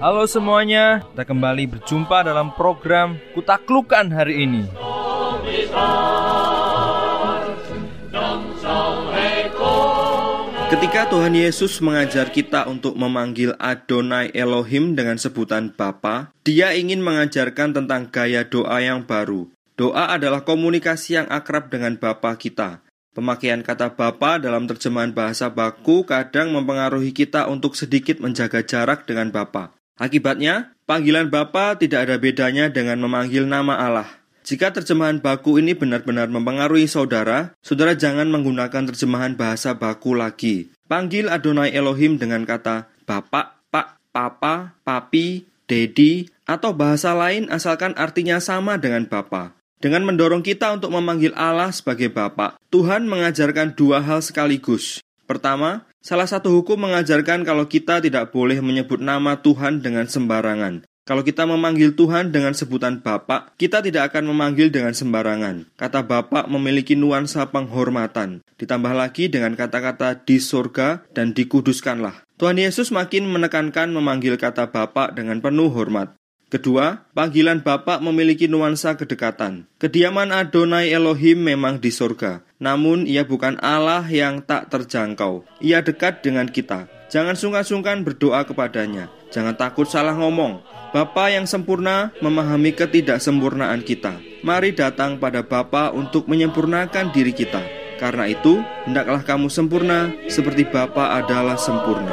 Halo semuanya, kita kembali berjumpa dalam program Kutaklukan hari ini. Ketika Tuhan Yesus mengajar kita untuk memanggil Adonai Elohim dengan sebutan Bapa, Dia ingin mengajarkan tentang gaya doa yang baru. Doa adalah komunikasi yang akrab dengan Bapa kita. Pemakaian kata Bapa dalam terjemahan bahasa baku kadang mempengaruhi kita untuk sedikit menjaga jarak dengan Bapa. Akibatnya, panggilan Bapa tidak ada bedanya dengan memanggil nama Allah. Jika terjemahan baku ini benar-benar mempengaruhi saudara, saudara jangan menggunakan terjemahan bahasa baku lagi. Panggil Adonai Elohim dengan kata Bapak, Pak, Papa, Papi, Dedi, atau bahasa lain asalkan artinya sama dengan Bapa. Dengan mendorong kita untuk memanggil Allah sebagai Bapa, Tuhan mengajarkan dua hal sekaligus. Pertama, salah satu hukum mengajarkan kalau kita tidak boleh menyebut nama Tuhan dengan sembarangan. Kalau kita memanggil Tuhan dengan sebutan Bapak, kita tidak akan memanggil dengan sembarangan. Kata Bapak memiliki nuansa penghormatan. Ditambah lagi dengan kata-kata di surga dan dikuduskanlah. Tuhan Yesus makin menekankan memanggil kata Bapak dengan penuh hormat. Kedua, panggilan Bapak memiliki nuansa kedekatan. Kediaman Adonai Elohim memang di surga, namun ia bukan Allah yang tak terjangkau. Ia dekat dengan kita. Jangan sungkan-sungkan berdoa kepadanya. Jangan takut salah ngomong. Bapa yang sempurna memahami ketidaksempurnaan kita. Mari datang pada Bapa untuk menyempurnakan diri kita. Karena itu, hendaklah kamu sempurna seperti Bapa adalah sempurna.